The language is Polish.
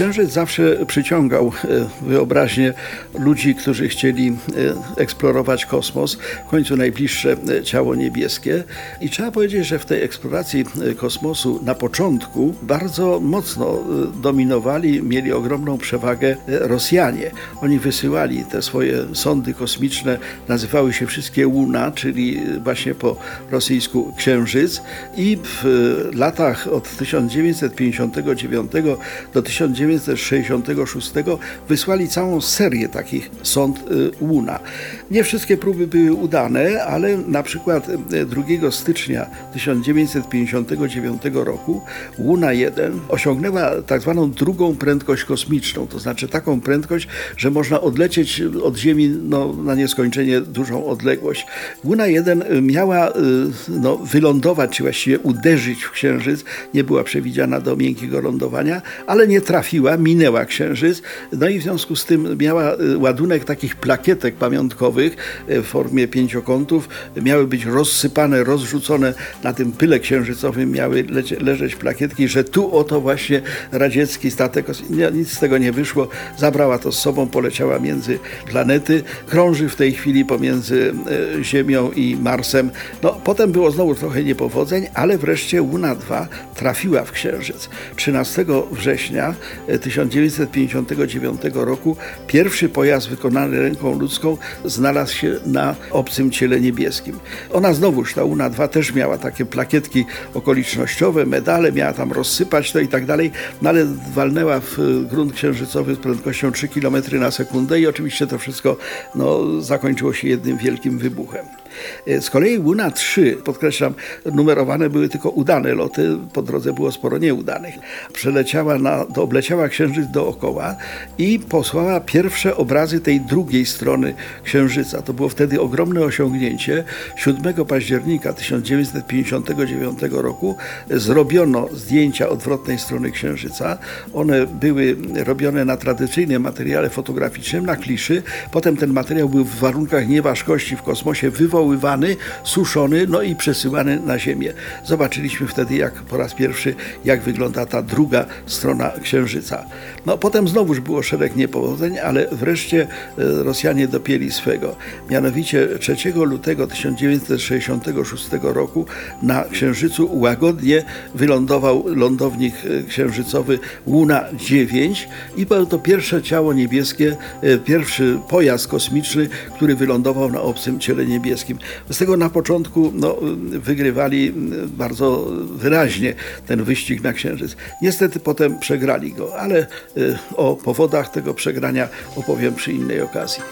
Księżyc zawsze przyciągał e, wyobraźnię ludzi, którzy chcieli e, eksplorować kosmos, w końcu najbliższe e, ciało niebieskie. I trzeba powiedzieć, że w tej eksploracji kosmosu na początku bardzo mocno dominowali, mieli ogromną przewagę Rosjanie. Oni wysyłali te swoje sondy kosmiczne, nazywały się wszystkie Łuna, czyli właśnie po rosyjsku Księżyc. I w latach od 1959 do 1960 1966 wysłali całą serię takich sond y, Łuna. Nie wszystkie próby były udane, ale na przykład 2 y, stycznia 1959 roku Łuna 1 osiągnęła tak zwaną drugą prędkość kosmiczną, to znaczy taką prędkość, że można odlecieć od Ziemi no, na nieskończenie dużą odległość. Łuna 1 miała y, no, wylądować, czy właściwie uderzyć w Księżyc, nie była przewidziana do miękkiego lądowania, ale nie trafiła trafiła, minęła Księżyc, no i w związku z tym miała y, ładunek takich plakietek pamiątkowych y, w formie pięciokątów. Miały być rozsypane, rozrzucone na tym pyle księżycowym, miały leżeć plakietki, że tu oto właśnie radziecki statek, nic z tego nie wyszło, zabrała to z sobą, poleciała między planety, krąży w tej chwili pomiędzy y, Ziemią i Marsem. No, potem było znowu trochę niepowodzeń, ale wreszcie Luna 2 trafiła w Księżyc. 13 września 1959 roku pierwszy pojazd wykonany ręką ludzką znalazł się na obcym ciele niebieskim. Ona znowuż, ta UNA 2 też miała takie plakietki okolicznościowe, medale, miała tam rozsypać to i tak dalej, no ale walnęła w grunt księżycowy z prędkością 3 km na sekundę i oczywiście to wszystko no, zakończyło się jednym wielkim wybuchem. E, z kolei Luna 3, podkreślam, numerowane były tylko udane loty, po drodze było sporo nieudanych. Przeleciała na, do, obleciała Księżyc dookoła i posłała pierwsze obrazy tej drugiej strony Księżyca. To było wtedy ogromne osiągnięcie. 7 października 1959 roku zrobiono zdjęcia odwrotnej strony Księżyca. One były robione na tradycyjnym materiale fotograficznym, na kliszy. Potem ten materiał był w warunkach nieważkości w kosmosie przechowywane, suszony, no i przesyłany na Ziemię. Zobaczyliśmy wtedy, jak po raz pierwszy, jak wygląda ta druga strona Księżyca. No potem znowuż było szereg niepowodzeń, ale wreszcie e, Rosjanie dopięli swego. Mianowicie 3 lutego 1966 roku na Księżycu łagodnie wylądował lądownik e, księżycowy Luna 9 i było to pierwsze ciało niebieskie, e, pierwszy pojazd kosmiczny, który wylądował na obcym ciele niebieskim. Z tego na początku no, wygrywali bardzo wyraźnie ten wyścig na Księżyc. Niestety potem przegrali go, ale y, o powodach tego przegrania opowiem przy innej okazji.